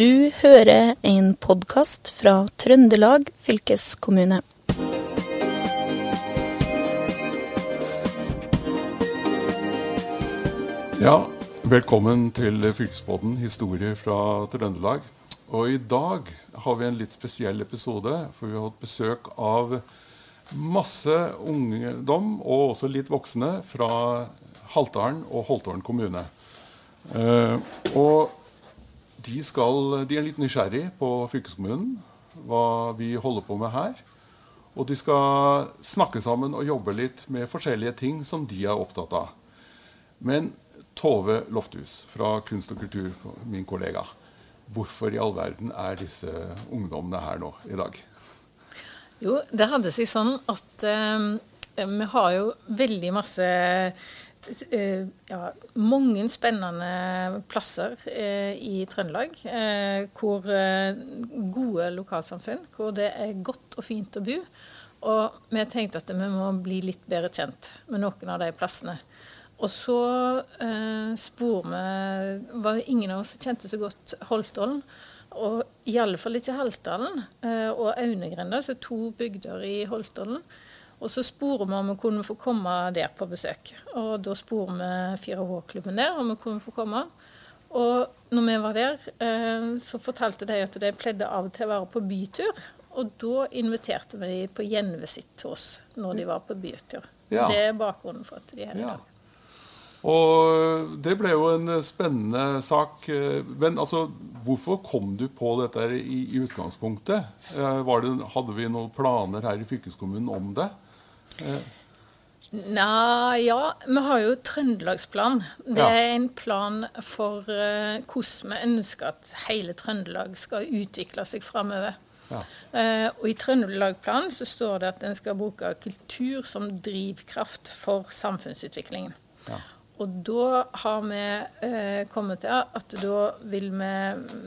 Du hører en podkast fra Trøndelag fylkeskommune. Ja, velkommen til Fylkespodden historie fra Trøndelag. Og i dag har vi en litt spesiell episode, for vi har hatt besøk av masse ungdom, og også litt voksne, fra Haltdalen og Holtålen kommune. Eh, og de, skal, de er litt nysgjerrig på fylkeskommunen, hva vi holder på med her. Og de skal snakke sammen og jobbe litt med forskjellige ting som de er opptatt av. Men Tove Lofthus fra Kunst og kultur, min kollega. Hvorfor i all verden er disse ungdommene her nå i dag? Jo, det hadde seg sånn at eh, vi har jo veldig masse ja, mange spennende plasser eh, i Trøndelag. Eh, hvor eh, gode lokalsamfunn, hvor det er godt og fint å bo. Og vi tenkte at vi må bli litt bedre kjent med noen av de plassene. Og så eh, spor vi Var det ingen av oss som kjente så godt Holtålen. Og fall ikke Haltdalen eh, og Aunegrenda, så to bygder i Holtålen. Og så sporer vi om vi kunne få komme der på besøk. Og da sporer vi 4H-klubben der om vi kunne få komme. Og når vi var der, eh, så fortalte de at de pleide av og til å være på bytur. Og da inviterte vi de på gjenvisitt til oss når de var på bytur. Ja. Det er bakgrunnen for at de er her i Ja. dag. Og det ble jo en spennende sak. Men altså, hvorfor kom du på dette i, i utgangspunktet? Eh, Var det, hadde vi noen planer her i fylkeskommunen om det? Nei, ja, vi har jo Trøndelagsplan. Det Ja. er en plan for uh, hvordan vi ønsker at hele Trøndelag skal utvikle seg framover. Ja. Uh, og i Trøndelagplanen så står det at en skal bruke kultur som drivkraft for samfunnsutviklingen. Ja. Og da har vi eh, kommet til at da vil vi,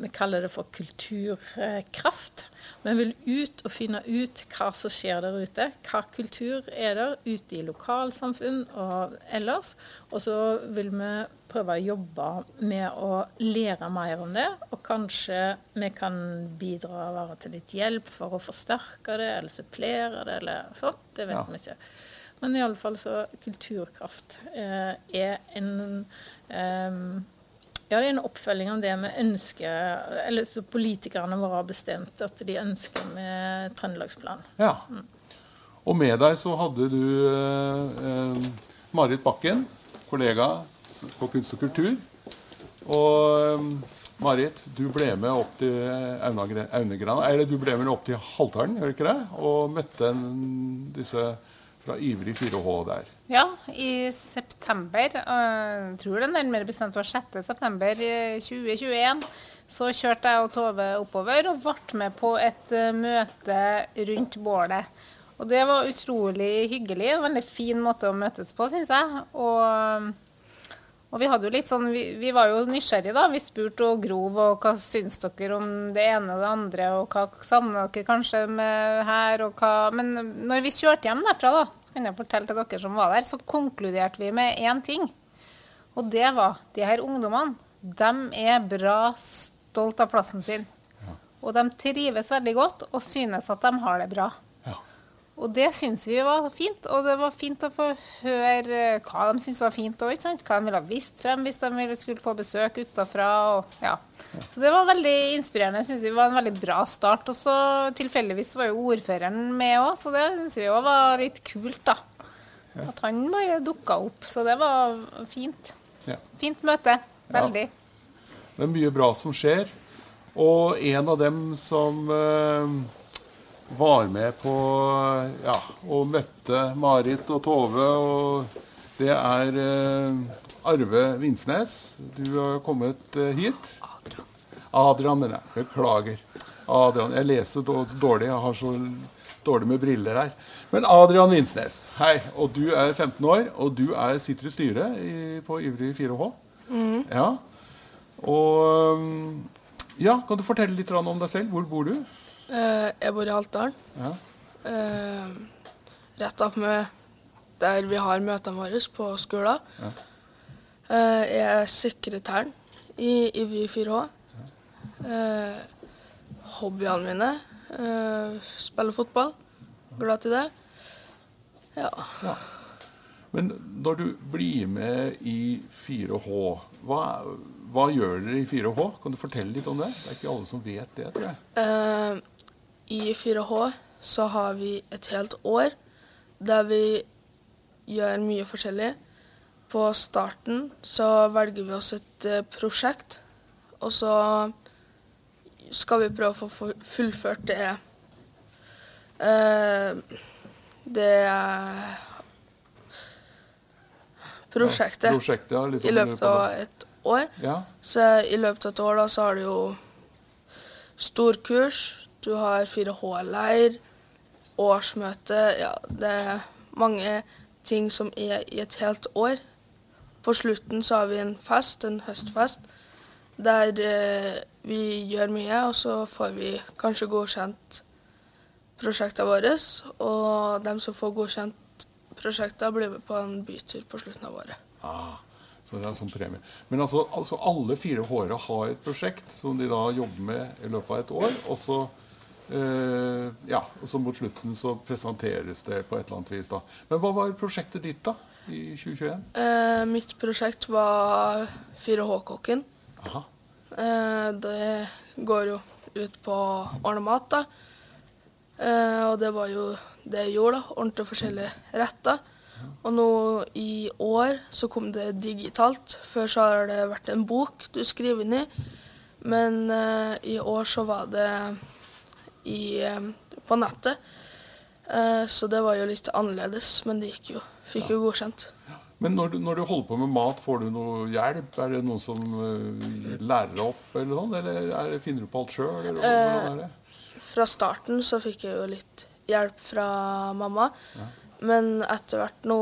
vi kalle det for kulturkraft. Vi vil ut og finne ut hva som skjer der ute. Hva kultur er der ute i lokalsamfunn og ellers. Og så vil vi prøve å jobbe med å lære mer om det. Og kanskje vi kan bidra være til litt hjelp for å forsterke det eller supplere det eller sånt. Det vet Ja. vi ikke. Men iallfall så kulturkraft eh, er en eh, ja, det er en oppfølging av det vi ønsker, eller så politikerne våre har bestemt at de ønsker med Trøndelagsplanen. ja. Og med deg så hadde du eh, eh, Marit Bakken, kollega på Kunst og kultur. Og eh, Marit, du ble med opp til Aunegrana, eller du ble med opp til Haltdalen, gjør du ikke det? Og møtte en, disse fra Ivrig 4H der. Ja, i september, jeg tror det nærmere bestemt var 6. september eh, 2021, så kjørte jeg og Tove oppover og ble med på et eh, møte rundt bålet. Og det var utrolig hyggelig. En veldig fin måte å møtes på, syns jeg. Og, og vi hadde jo litt sånn, vi, vi var jo nysgjerrige, da. Vi spurte og grov og hva syns dere om det ene og det andre, og hva savner dere kanskje med her, og hva Men når vi kjørte hjem derfra, da, kan jeg fortelle til dere som var der, så konkluderte vi med én ting. Og det var de her ungdommene. De er bra stolt av plassen sin. Og de trives veldig godt og synes at de har det bra. Ja. Og det syns vi var fint. Og det var fint å få høre hva de syntes var fint, òg, hva de ville ha vist frem hvis de skulle få besøk utafra. Ja. Så det var veldig inspirerende. Synes vi var en veldig bra start. Og så tilfeldigvis var jo ordføreren med òg, så det syns vi òg var litt kult, da. At han bare dukka opp. Så det var fint. Ja. Fint møte. Veldig. Det er mye bra som skjer. Og en av dem som eh, var med på ja, og møtte Marit og Tove, og det er eh, Arve Vinsnes. Du har kommet eh, hit. Adrian. Adrian, mener jeg. Beklager. Adrian. Jeg leser dårlig. Jeg har så dårlig med briller her. Men Adrian Vinsnes, hei. Og du er 15 år, og du er, sitter i styret i, på Ivrig 4H. Ja. Og ja, kan du fortelle litt om deg selv? Hvor bor du? Eh, jeg bor i Haltdalen. Ja. Eh, rett opp med der vi har møtene våre på skolen. Ja. Eh, jeg er sekretæren i Ivrig 4H. Ja. hobbyene mine spiller spille fotball. Glad til det. Ja. Ja. Men når du blir med i 4H, hva, hva gjør dere i 4H? Kan du fortelle litt om det? Det er ikke alle som vet det, tror jeg. Uh, I 4H så har vi et helt år der vi gjør mye forskjellig. På starten så velger vi oss et eh, prosjekt, og så skal vi prøve å få fullført det Uh, det prosjektet Ja, prosjektet ja, i løpet av et år. Ja, Så i løpet av et år da, så har du jo storkurs, du har 4H-leir, årsmøte Ja, det er mange ting som er i et helt år. På slutten så har vi en fest, en høstfest, der eh, vi gjør mye, og så får vi kanskje godkjent prosjektene våre. Og dem som får godkjent prosjektene, blir med på en bytur på slutten av året. ah, så det er en sånn premie. Men altså, altså alle fire H-ere har et prosjekt som de da jobber med i løpet av et år. Og så, eh, ja, og så mot slutten så presenteres det på et eller annet vis. da. Men hva var prosjektet ditt da, i 2021? Eh, mitt prosjekt var 4H-kokken. Aha. Eh, det går jo ut på å ordne mat, da. Eh, og det var jo det jeg gjorde, da. Ordnet forskjellige retter. Og nå i år så kom det digitalt. Før så har det vært en bok du skriver inn i. Men uh, i år så var det i, uh, på nettet. Uh, så det var jo litt annerledes, men det gikk jo. Fikk jo godkjent. Men når du, når du holder på med mat, får du noe hjelp? Er det noen som lærer opp, eller sånn? Eller er det, finner du på alt sjøl? Fra starten så fikk jeg jo litt hjelp fra mamma. Men etter hvert nå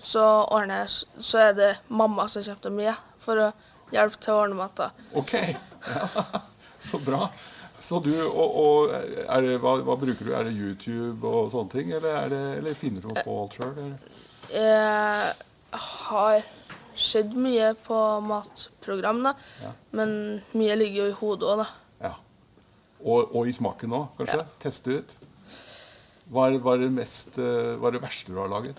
så ordner jeg Så er det mamma som kommer til meg for å hjelpe til å ordne matta. Ok, ja. så bra. Så du, og, og det, hva, hva bruker du? Er det YouTube og sånne ting, eller, er det, eller finner du på alt sjøl? Jeg har sett mye på matprogram, da. Ja. Men mye ligger jo i hodet òg, da. Ja. Og, og i smaken òg, kanskje? Teste ut. Hva er, hva, er det mest, eh, hva er det verste du har laget?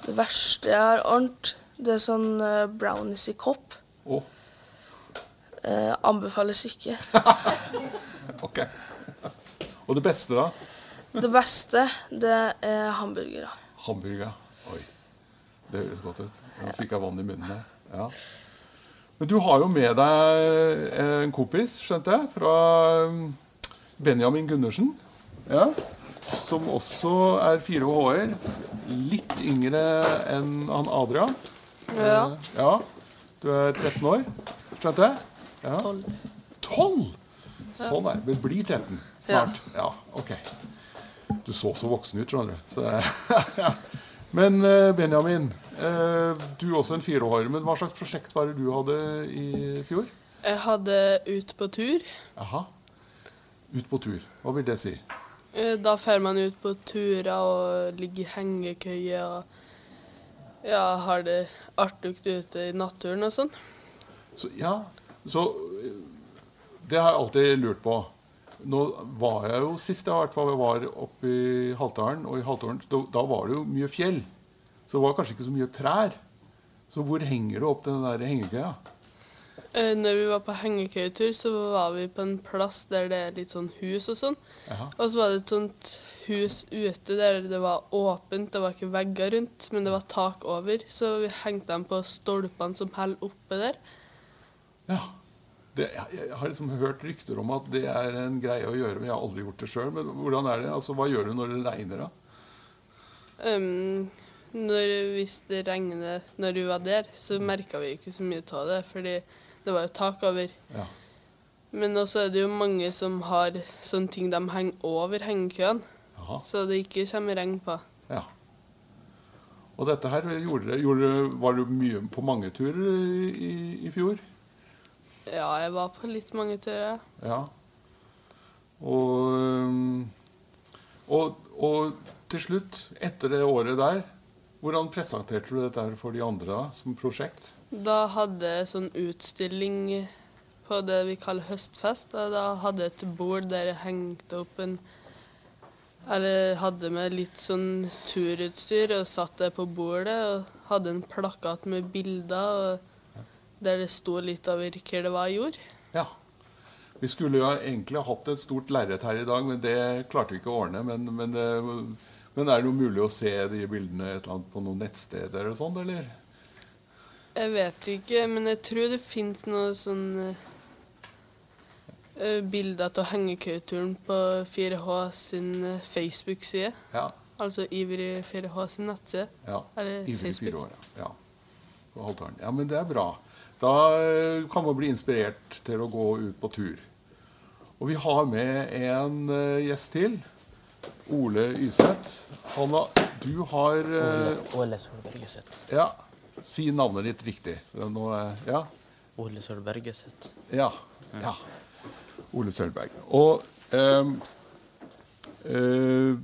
Det verste jeg har ordnet, det er sånn eh, brownies i kopp. Oh. Eh, anbefales ikke. ok. Og det beste, da? Det beste, det er hamburgere. Hamburger. Oi, det høres godt ut. Nå fikk jeg vann i munnen her. Ja. Men du har jo med deg en kompis, skjønte jeg, fra um, Benjamin Gundersen. Ja. Som også er 4H-er. Litt yngre enn han Adrian. Ja. Eh, ja. Du er 13 år, skjønte jeg? Ja. 12? Sånn er det. Blir 13 snart. Ja. ok. Du så så voksen ut, skjønner du. Så, men eh, Benjamin, eh, du er også en fireårer. Men hva slags prosjekt var det du hadde i fjor? Jeg hadde Ut på tur. Aha. Ut på tur. Hva vil det si? Eh, Da drar man ut på turer og ligger i hengekøye og ja, har det artig ute i naturen og sånn. Så, ja, så eh, Det har jeg alltid lurt på. Nå var jeg jo Sist jeg hvert fall var oppe i Haltdalen, og i Haltdalen, da, da var det jo mye fjell. Så det var kanskje ikke så mye trær. Så hvor henger du opp den der hengekøya? Eh, Når vi var på hengekøyetur, så var vi på en plass der det er litt sånn hus og sånn. Og så var det et sånt hus ute der det var åpent, det var ikke vegger rundt, men det var tak over. Så vi hengte dem på stolpene som holder oppe der. Ja. Det, jeg har liksom hørt rykter om at det er en greie å gjøre. men Jeg har aldri gjort det sjøl. Men hvordan er det? Altså, hva gjør du når det regner? da? Um, når, hvis det regner når vi var der, så merka vi ikke så mye av det, fordi det var jo tak over. Ja. Men også er det jo mange som har sånne ting de henger over hengekøen, så det ikke kommer regn på. ja. Og dette her gjorde gjorde, Var du mye på mange turer i, i, i fjor? Ja, jeg var på litt mange turer. Ja. Og, og, og til slutt, etter det året der, hvordan presenterte du dette for de andre da, som prosjekt? Da hadde jeg sånn utstilling på det vi kaller høstfest. Og da hadde jeg et bord der jeg hengte opp en Eller hadde med litt sånn turutstyr og satt det på bordet. Og hadde en plakat med bilder der det sto litt over hva jeg gjorde. Ja. Vi skulle jo egentlig hatt et stort lerret her i dag, men det klarte vi ikke å ordne. Men, men, eh, men er det noe mulig å se de bildene på noen nettsteder eller sånn, eller? Jeg vet ikke, men jeg tror det fins noe sånn uh, bilde av hengekøyturen på 4H sin eh, Facebook-side. Ja. Altså Ivrig 4H sin nettside. ja. Eller Ivrig år, ja. ja. Ja, men det er bra. Da eh, kan man bli inspirert til å gå ut på tur. Og vi har med en uh, gjest til. Ole Yseth. Hanna, du har uh, Ole Solbergeseth. Ja, si navnet ditt riktig. Nå, er- ja. Ole Solbergeseth. Ja. ja. Ole Sølberg. Og eh, eh,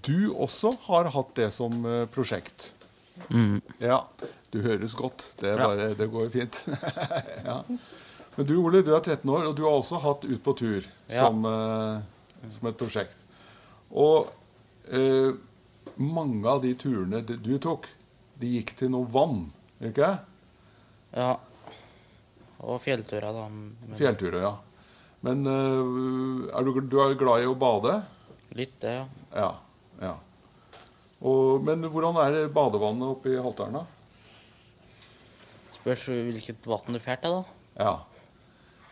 du også har hatt det som prosjekt. prosjekt. Ja. Du høres godt. Det, er bare, det går fint. ja. Men du Ole, du er 13 år, og du har også hatt Ut på tur Ja. som, eh, som et prosjekt. Og eh, mange av de turene du du tok, de gikk til noe vann, ikke Ja. Og fjellturer, da. Men Fjellturer, ja. Men øh, er du, du er glad i å bade? Litt, det, ja. Ja. ja. Og, men hvordan er badevannet oppe i Halteren, da? Spørs hvilket vann du drar til, da. Ja.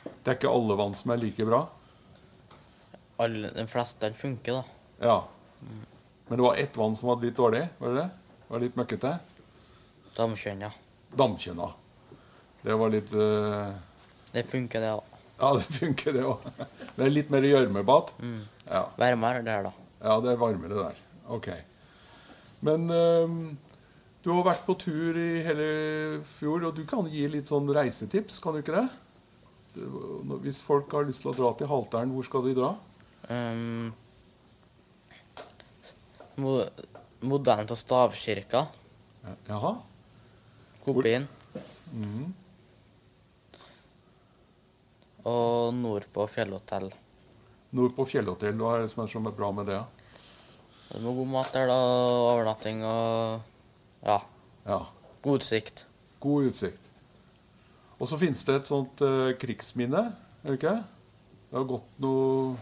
Det er ikke alle vann som er like bra? Alle, de fleste funker, da. Ja. Men det var ett vann som var litt dårlig? Var det det? Var litt møkkete? Damkjønn, ja. Damkjønna. Det var litt uh... Det funker, det, òg. Ja, det funker, det òg. Det er litt mer gjørmebad? Ja. Varmere der, da. Ja, det er varmere der. Ok. Men uh, du har vært på tur i hele fjor, og du kan gi litt sånn reisetips, kan du ikke det? Hvis folk har lyst til å dra til Halteren, hvor skal de dra? Um, mo modellen til stavkirka. Jaha? Kopien. Mm. Og nordpå fjellhotell. Nordpå fjellhotell, hva er det som er så bra med det? Det er god mat der, da. Overnatting og ja, Ja, god utsikt. god utsikt. Og så finnes det et sånt uh, krigsminne, er det ikke? Det har gått noe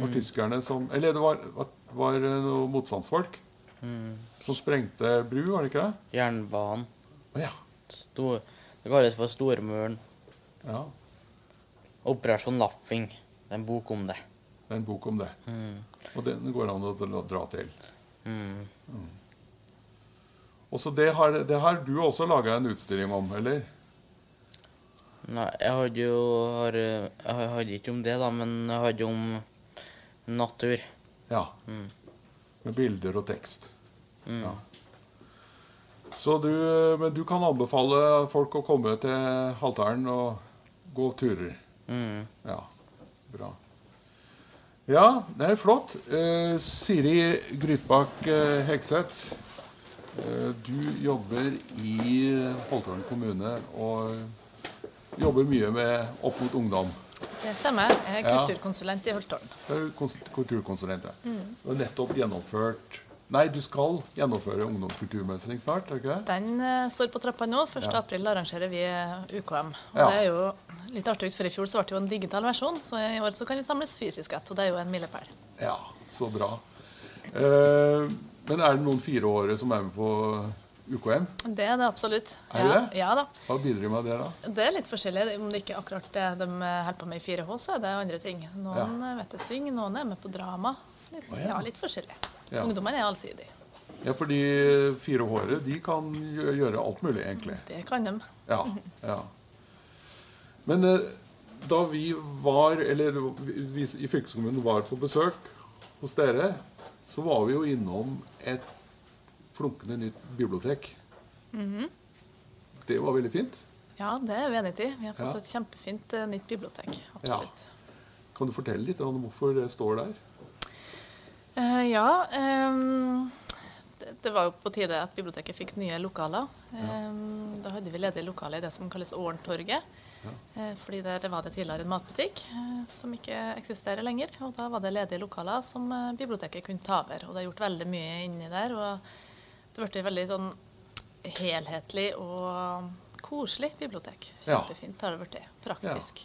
var tyskerne som Eller det var, var, var det noe motstandsfolk Mm. som sprengte bru, var det ikke det? Jernbanen. Å ja. Stor, det kalles for Stormuren. ja. Operasjon Lapping. Det er en bok om det. Det er en bok om det. Mm. Og den går an å dra- til. Mm. Og så det har, det har du også laga en utstilling om, eller? Nei, jeg hadde jo har, Jeg hadde ikke om det, da, men jeg hadde om natur. Ja. Mm. Med bilder og tekst. Mm. Ja. Så du, men du kan anbefale folk å komme til Haltdalen og gå turer. Mm. Ja, bra. Ja, det er flott. Eh, Siri Grytbakk eh, Hekseth, eh, du jobber i Holtålen kommune og jobber mye med opp mot ungdom. Det stemmer. Jeg er Ja. kulturkonsulent i Holtålen. Kulturkonsulent. ja. Du har nettopp gjennomført Nei, du skal gjennomføre ungdomskulturmønstring snart? er det ikke det? Den uh, står på trappa nå. 1. Ja. april arrangerer vi eh, UKM. Og Ja. Det er jo litt artig ut, for i fjor så ble det jo en digital versjon, så i år så kan vi samles fysisk igjen. Og det er jo en milepæl. Ja, så bra. Uh, men er det noen fireårige som er med på UKM? Det er det absolutt. Er det ja. Ja da. Hva bidrar de med det, da? Det er litt forskjellig. Om det ikke er akkurat det de holder på med i 4H, så er det andre ting. Noen ja. vet jeg synger, noen er med på drama. Litt, oh, ja. ja, litt forskjellig. Ja. Ungdommen er allsidig. Ja, for de fireårige de kan gjøre alt mulig, egentlig. Det kan de. Ja, ja. Men eh, da vi var, eller vi i fylkeskommunen var på besøk hos dere, så var vi jo innom et flunkende nytt bibliotek. Det var veldig fint. Ja, det er vi enig i. Vi har fått Ja. et kjempefint eh, nytt bibliotek. Absolutt. Kan du fortelle litt om hvorfor det står der? Eh, ja, Um, det, det var jo på tide at biblioteket fikk nye lokaler. Eh, Da hadde vi ledige lokaler i det som kalles Årentorget. Eh, Fordi der var det tidligere en matbutikk uh, som ikke eksisterer lenger. Og da var det ledige lokaler som eh, biblioteket kunne ta over. Og det er gjort veldig mye inni der. Og det ble veldig sånn helhetlig og koselig bibliotek. Kjempefint har det blitt. Praktisk.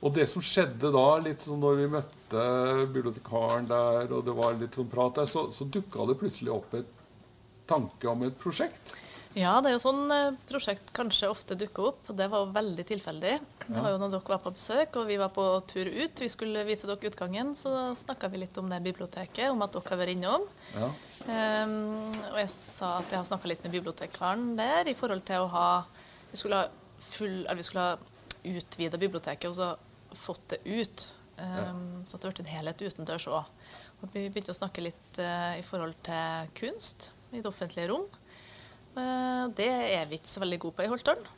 Og det som skjedde da, litt sånn når vi møtte bibliotekaren der, og det var litt sånn prat der, så, så dukka det plutselig opp et tanke om et prosjekt. Ja, det er jo sånn eh, prosjekt kanskje ofte dukker opp. Det var veldig tilfeldig. Det var jo når dere var på besøk, og vi var på tur ut. Vi skulle vise dere utgangen, så snakka vi litt om det biblioteket, om at dere har vært innom. Ja. Um, og jeg sa at jeg har snakka litt med bibliotekaren der i forhold til å ha Vi skulle ha full Eller vi skulle ha utvida biblioteket og så fått det ut. ehm, Så det har blitt en helhet utendørs òg. Vi begynte å snakke litt uh, i forhold til kunst i det offentlige rom. Uh, det er vi ikke så veldig gode på i Holtålen.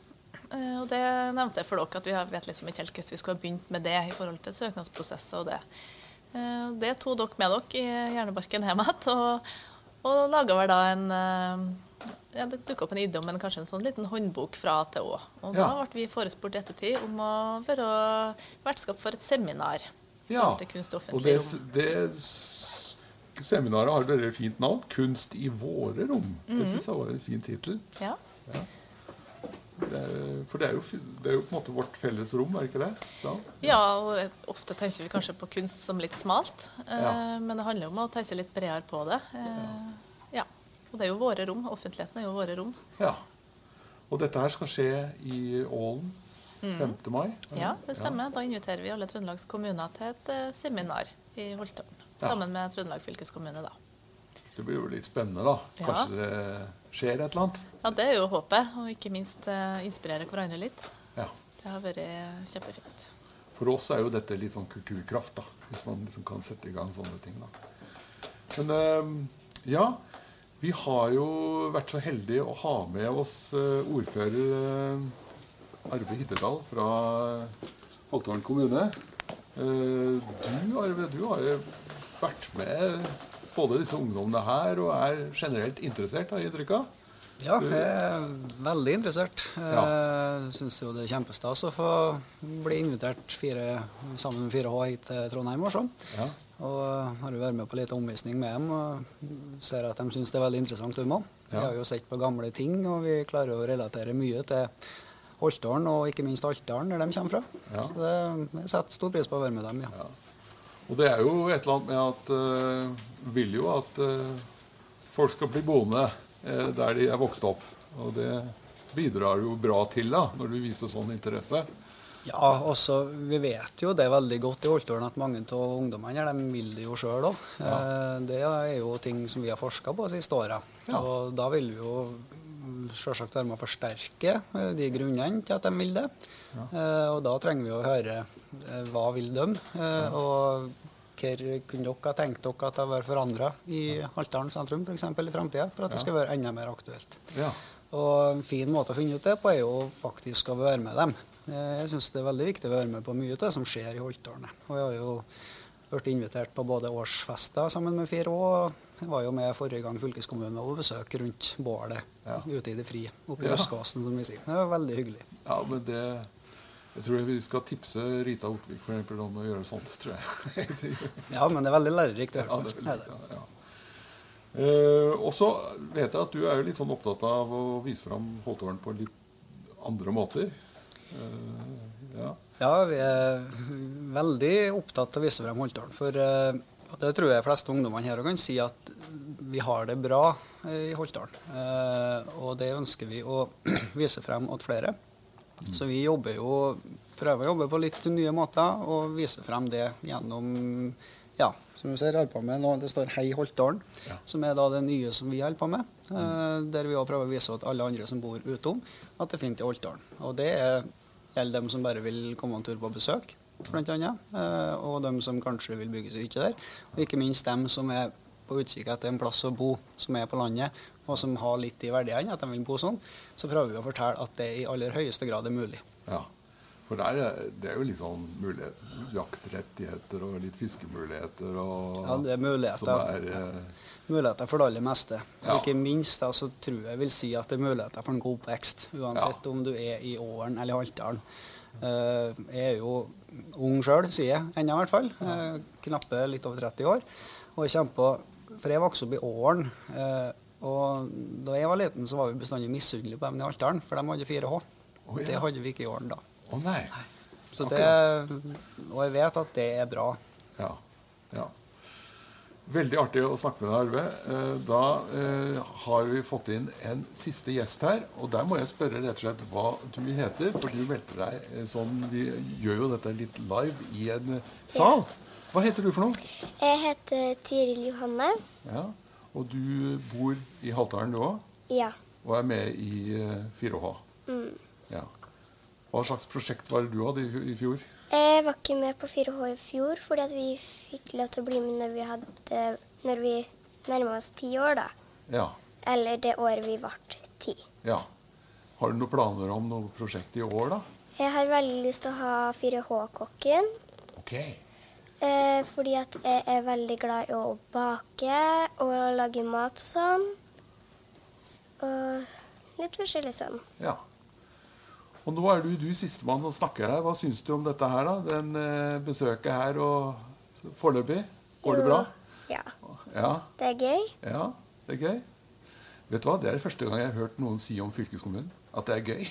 Uh, og det nevnte jeg for dere, at vi vet liksom ikke helt hvordan vi skulle ha begynt med det i forhold til søknadsprosesser og det. Det tok dere med dere i Hjernebarken hjem igjen, og, og laga vel da en ja, Det dukka opp en idé om en, kanskje en sånn liten håndbok fra A til Å. Og Ja. da ble vi forespurt i ettertid om å være vertskap for et seminar. Ja, Og det, det seminaret har et veldig fint navn. 'Kunst i våre rom'. Det syns jeg var en fin tittel. Ja. Det er- For det er, jo, det er jo på en måte vårt felles rom, er det ikke det? Så, Ja, og ofte tenker vi kanskje på kunst som litt smalt. Eh, Ja. Men det handler jo om å tenke litt bredere på det. Eh, ja. Og det er jo våre rom. Offentligheten er jo våre rom. ja. Og dette her skal skje i Ålen 5. mai? er? Ja, det stemmer. Da inviterer vi alle Trøndelags kommuner til et eh, seminar i Holtålen. Sammen med Trøndelag fylkeskommune, da. Det blir jo litt spennende, da. Kanskje det skjer et eller annet? Ja, det er jo håpet. Og ikke minst eh, inspirere hverandre litt. Ja. Det har vært kjempefint. For oss er jo dette litt sånn kulturkraft, da. Hvis man liksom kan sette i gang sånne ting, da. Men eh, ja. Vi har jo vært så heldige å ha med oss eh, ordfører eh, Arve Hittedal fra Holtålen kommune. Eh, du, Arve, du har jo vært med både disse ungdommene her og er generelt interessert, har jeg inntrykk av? Ja, jeg er veldig interessert. Jeg syns jo det er kjempestas å få bli invitert fire, sammen med 4H hit til Trondheim. Også. Ja. Og har jo vært med på litt omvisning med dem og ser at de syns det er veldig interessant, òg. Vi Ja. har jo sett på gamle ting, og vi klarer å relatere mye til Holtålen og ikke minst Altdalen, der de kommer fra. Ja. Så det, jeg setter stor pris på å være med dem, ja. Ja. Og det er jo et eller annet med at uh, vil jo at uh, folk skal bli boende uh, der de er vokst opp. Og det bidrar jo bra til da, når du viser sånn interesse. Ja, også, Vi vet jo det er veldig godt i Holtålen at mange av ungdommene her, de vil det jo sjøl òg. Det er jo ting som vi har forska på de siste åra. Ja. Og da vil vi jo selvsagt være med å forsterke eh, de grunnene til at de vil det. Ja. Og da trenger vi å høre eh, hva vil de, og hva kunne dere ha tenkt dere at det var forandra i Haltdalen sentrum eksempel, i framtida, for at det skal være enda mer aktuelt. Ja. Og en fin måte å finne ut det på er jo faktisk å være med dem. Eh, Jeg syns det er veldig viktig å være med på mye av det som skjer i Holtålen. Og jeg har jo blitt invitert på både årsfester sammen med 4H, og jeg var jo med forrige gang fylkeskommunen var på besøk rundt bålet Ja. ute i det fri, oppe i Ja. Røskåsen, som vi sier. Det var veldig hyggelig. ja, men det Jeg tror vi skal tipse Rita Otvik for eksempel, om å gjøre sånt, tror jeg. Ja, men det er veldig lærerikt. ja, det er veldig, ja, ja. Eh, og så vet jeg at du er jo litt sånn opptatt av å vise fram Holtålen på litt andre måter. Eh, ja. Ja, vi er veldig opptatt av å vise frem Holtålen. For eh, det tror jeg de fleste ungdommene her kan si at vi har det bra eh, i Holtålen. Og det ønsker vi å vise frem til flere. Så vi jobber jo, prøver å jobbe på litt nye måter og vise frem det gjennom ja, som vi ser holder på med nå, Det står 'Hei Holtålen', Ja. som er da det nye som vi holder på med. Mm. der vi også prøver å vise til alle andre som bor utom, at det er fint i Holtålen. Og det er gjelder dem som bare vil komme en tur på besøk, annet. eh, Og dem som kanskje vil bygge seg hytte der. Og ikke minst dem som er på utkikk etter en plass å bo, som er på landet, og som har litt i verdiene, at de vil bo sånn. Så prøver vi å fortelle at det i aller høyeste grad er mulig. Ja. For der, er- det er jo litt mulighet, jaktrettigheter og litt fiskemuligheter og Ja, det er muligheter. Som er ja. Muligheter for det aller meste. Ja. Ikke minst da, så tror jeg vil si at det er muligheter for en god oppvekst. Uansett om du er i Åren eller i Haltdalen. Uh, jeg er jo ung sjøl, sier jeg ennå i hvert fall. Uh, knappe litt over 30 år. Og jeg kommer på For jeg vokste opp i Åren. Uh, og da jeg var liten, så var vi bestandig misunnelige på dem i Haltdalen, for de hadde 4H. Oh, ja. Det hadde vi ikke i Åren da. Å nei. Så det, og jeg vet at det er bra. Ja. ja. Veldig artig å snakke med deg, Arve. Eh, Da eh, har vi fått inn en siste gjest her. Og der må jeg spørre rett og slett hva du heter. For du meldte deg sånn Vi gjør jo dette litt live i en sal. Hva heter du for noe? Jeg heter Tiril Johanne. Ja. Og du bor i Haltdalen, du òg? Ja. Og er med i eh, 4H. Mm. Ja. Hva slags prosjekt var det du hadde i, i fjor? Jeg var ikke med på 4H i fjor, fordi at vi fikk lov til å bli med når vi, hadde, når vi nærma oss ti år, da. Ja. Eller det året vi ble ti. ja. Har du noen planer om noe prosjekt i år, da? Jeg har veldig lyst til å ha 4H-kokken. Ok. Eh, fordi at jeg er veldig glad i å bake og lage mat og sånn. Og litt forskjellig sånn. Ja. Og nå er du, du sistemann som snakker her. Hva syns du om dette her, da? Den eh, besøket her og foreløpig? Går det bra? Ja. Ja. Det er gøy. Ja, det er gøy. Vet du hva? Det er første gang jeg har hørt noen si om fylkeskommunen at det er gøy.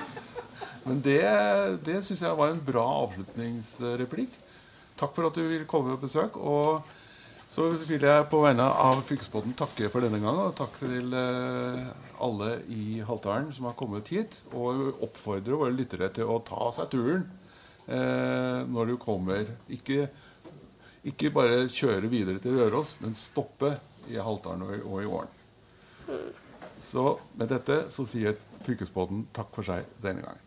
Men det, det syns jeg var en bra avslutningsreplikk. Takk for at du ville komme på besøk. Og så vil jeg på vegne av Fylkesbåten takke for denne gang. Og takk til eh, alle i Haltdalen som har kommet hit. Og oppfordre våre lyttere til å ta seg turen eh, når du kommer. Ikke, ikke bare kjøre videre til Røros, men stoppe i Haltdalen og, i- og i Åren. Så med dette så sier Fylkesbåten takk for seg denne gangen.